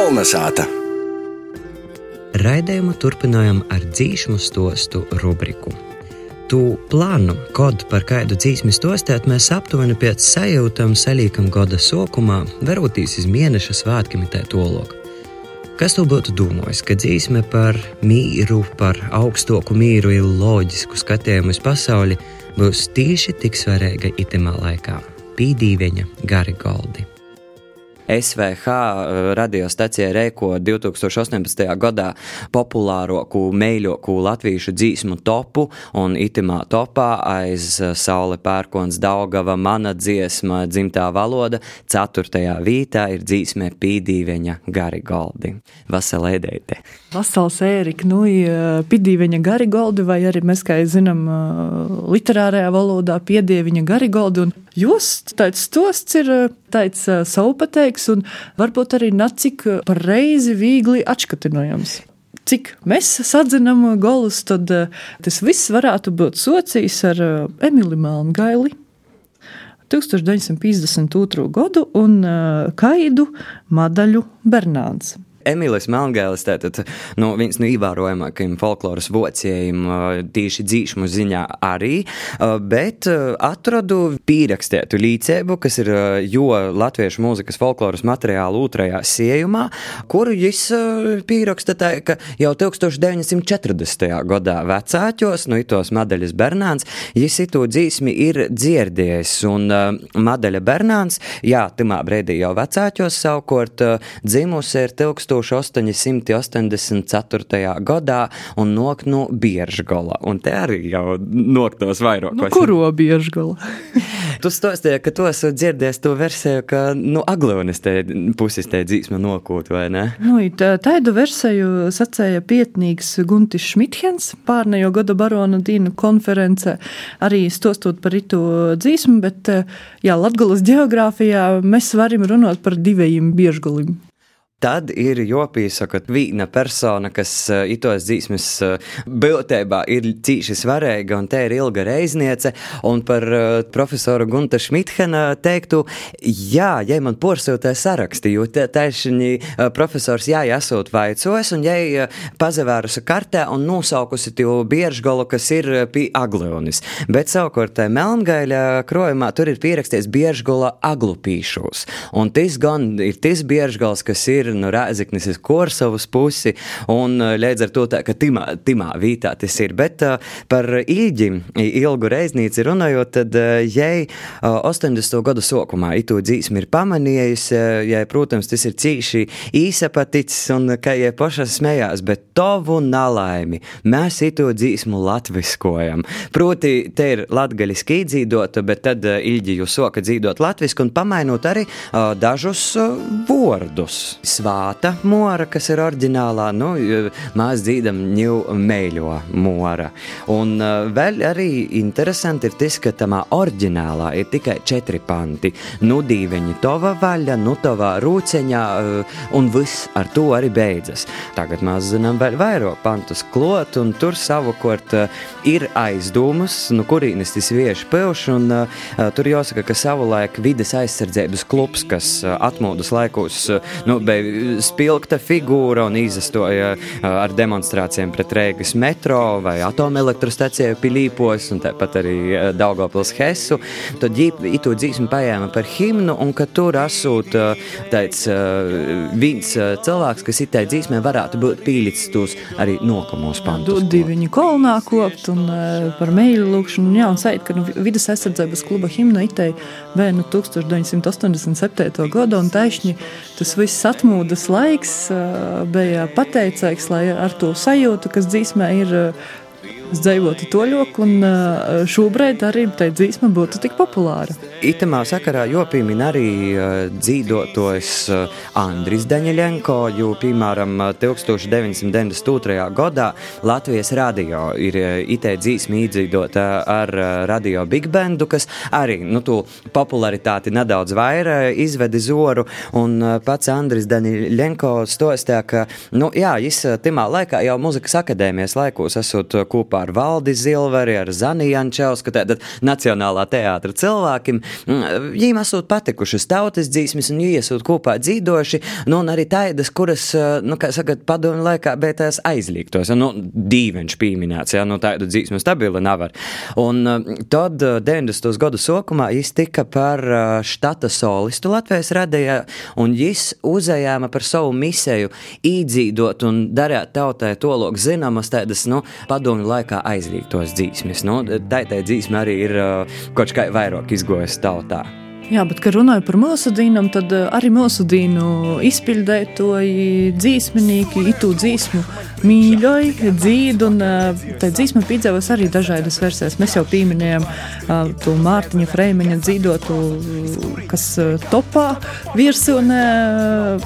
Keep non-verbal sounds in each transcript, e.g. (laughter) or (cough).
Kolnesāta! Raidījumu turpinājam ar dzīsmu stostu rubriku. Tu plānu, kad par kādu dzīsmu stostēt, mēs aptuveni pēc sajūtām salīkam gada sākumā, verotīs iz mēneša svētkiem tā tolok. Kas tu būtu domājis, ka dzīsme par mīru, par augstoku mīru ir loģisku skatījumu uz pasauli, būs tieši tik svarīga itemā laikā? Pīdīveņa Garigoldi. SVH eh, radiostacijai Reiko 2018. gadā populārāko meiļoku latviešu dzīsmu topu, un itimā topā aiz eh, Saule Pērkons Daugava mana dziesma dzimtā valoda, ceturtajā vītā ir dzīsme Pīdīveņa Garigoldi. Vaselēdeite. Vasals Ērika, nu, Pīdīveņa Garigoldi, vai arī mēs, kā zinām, literārajā valodā Piedieviņa Garigoldi, un jūs tāds stosts ir tāds saupateiks un varbūt arī nacik par reizi viegli atškatinojams cik mēs sadzinām golus, tad tas viss varētu būt socijas ar Emīlu Melngaili. 1952. gadu un Kaidu Madaļu Bernāns. Emīlis Melngēlis, tātad nu, viens no ievērojamākajiem folkloras vocējiem, tīši dzīšmu ziņā arī, bet atradu pīrakstētu līdzību, kas ir jo latviešu mūzikas folkloras materiālu otrajā siejumā, kuru viņš pīraksta tā, ka jau 1940. gadā vecāķos, nu, itos Madaļas Bernāns, viņš to dzīsmi ir dzirdējis, un Madaļa Bernāns, jā, timā brīdī jau vecāķos savukārt dzimusi ir 1000 1884. gadā un nok no Biežgala. Un te arī jau noktos vairākos. Nu, kuro Biežgala? (laughs) tu stāstīji, ka tu esi dzirdējis to versiju, ka, nu, Aglionis te puses te dzīsma nokūt, vai ne? Nu, tā, tādu versiju sacēja pietnīgs Guntis Šmithens pārnejo gada barona Dīnu konferencē, arī stostot par itu dzīsmu, bet, jā, Latgalas geogrāfijā mēs varam runāt par divējiem Biežgalim. Tad ir jopīsaka viena persona, kas uh, itos dzīsmes uh, būtībā ir cīši svarīga, un te ir ilga reizniece, un par uh, profesoru Gunta Šmithena teiktu, jā, ja man porsūtē saraksti, jo uh, profesors jā, jāsūt vaicos, un jai pazavērusi kartē un nosaukusi tīvu biežgolu, kas ir pie Aglionis. Bet savukārt Melngaļa krojumā tur ir pierakstīts biežgola aglupīšos, un tas gan ir tas biežgals, kas ir ir no Rēzeknes uz Korsavas pusi, un uh, līdz ar to tā, ka timā, timā vītā tas ir. Bet uh, par īģi, ilgu reiznīci runājot, tad uh, jai uh, 80. gadu sokumā itu dzīsmi ir pamanījusi, uh, jai, protams, tas ir cīši īsapaticis, un kā jai paša smējās, bet tovu nalaimi mēs itu dzīsmu latviskojam. Proti, te ir latgaļiski īdzīdota, bet tad uh, īģi jūs soka dzīdot latvisku un pamainot arī uh, dažus uh, vārdus svāta mora, kas ir oriģinālā, nu, mēs dzīdam ņū mēļo mora. Un uh, vēl arī interesanti ir tas, ka tamā oriģinālā ir tikai četri panti. Nu, dīveņi tova vaļa, nu, tavā rūceņā, uh, un viss ar to arī beidzas. Tagad mēs zinām vēl vairāk pantus klot, un tur savukārt uh, ir aizdomas, nu, kurīnes tas vieši pilš, un tur jāsaka, ka savulaik vides aizsardzības klubs, kas atmodas laikos, nu, bija spilgta figūra un izastoja ar demonstrācijām pret Rēgas metro vai atomelektrostaciju Pilīpos un tāpat arī Daugavpils Hesu. Tad itu dzīsmi paēma par himnu un ka tur asūt tāds viens cilvēks, kas itai dzīsmē varētu būt pīļits tūs arī nokamos pantus. Diviņu kolnā kopt un par meiļu lūkšanu. Jā, un sait, ka nu, vidas aizsardzības kluba himna itai vēl no 1987. gada un taišņi tas viss atmūst atmūdas laiks bija pateicīgs, lai ar to sajūtu, kas dzīsmē ir dzīvotu toļoku, un šobrīd arī tā dzīsma būtu tik populāra. Itamā sakarā jopīmin arī dzīvotojs Andris Daņeļenko, jo, piemēram, 1992. gadā Latvijas radio ir itē dzīsmi īdzīdota ar radio Big Bandu, kas arī, nu, to popularitāti nedaudz vairāk izvedi zoru, un pats Andris Daņeļenko stostāja, ka, nu, jā, jis timā laikā jau muzikas akadēmijas laikos esot kopā kopā ar Valdi Zilveri, ar Zaniju Jančausku, tātad Nacionālā teātra cilvēkiem. Viņiem esot patikušas tautas dzīsmes, un viņi esot kopā dzīdoši, nu, un arī tādas, kuras, nu, kā sakat, padomju laikā, bet tās aizliegtos, nu, dīveņš pieminēts, ja, nu, tādu dzīsmu stabili nevar. Un tad 90. gadu sokumā viņš tika par štata solistu Latvijas radījā, un viņš uzējāma par savu misēju īdzīdot un darīt tautai to lok zināmas tādas, nu, padomju laikā aizliegtos dzīsmes. Nu, tā tā dzīsme arī ir kaut kā vairāk izgojas tautā. Jā, bet, kad runāju par mūsu dīnam, tad arī mūsu dīnu izpildētoji, dzīsmenīgi, itu dzīsmu mīļoji, dzīd, un tā dzīsma piedzīvos arī dažādas versijas. Mēs jau pieminējām to Mārtiņa Freimeņa dzīdotu, kas topā virsunē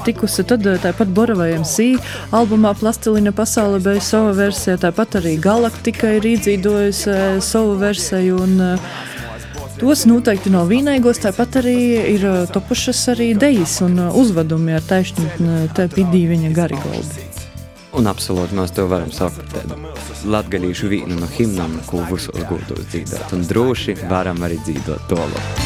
tikusi, tad tāpat Boravajam Sī albumā Plastilina pasaule bija sava versija, tāpat arī Galaktika ir iedzīdojusi savu versiju, un Tos noteikti nav vīnaigos, tāpat arī ir topušas arī dejas un uzvedumi ar taisnu pidīviņa garigoldi. Un absolūti mēs to varam saukt par tādu latgalīšu vīnu no himnām, ko visos gūtos dzīvot. Un droši varam arī dzīvot to labu.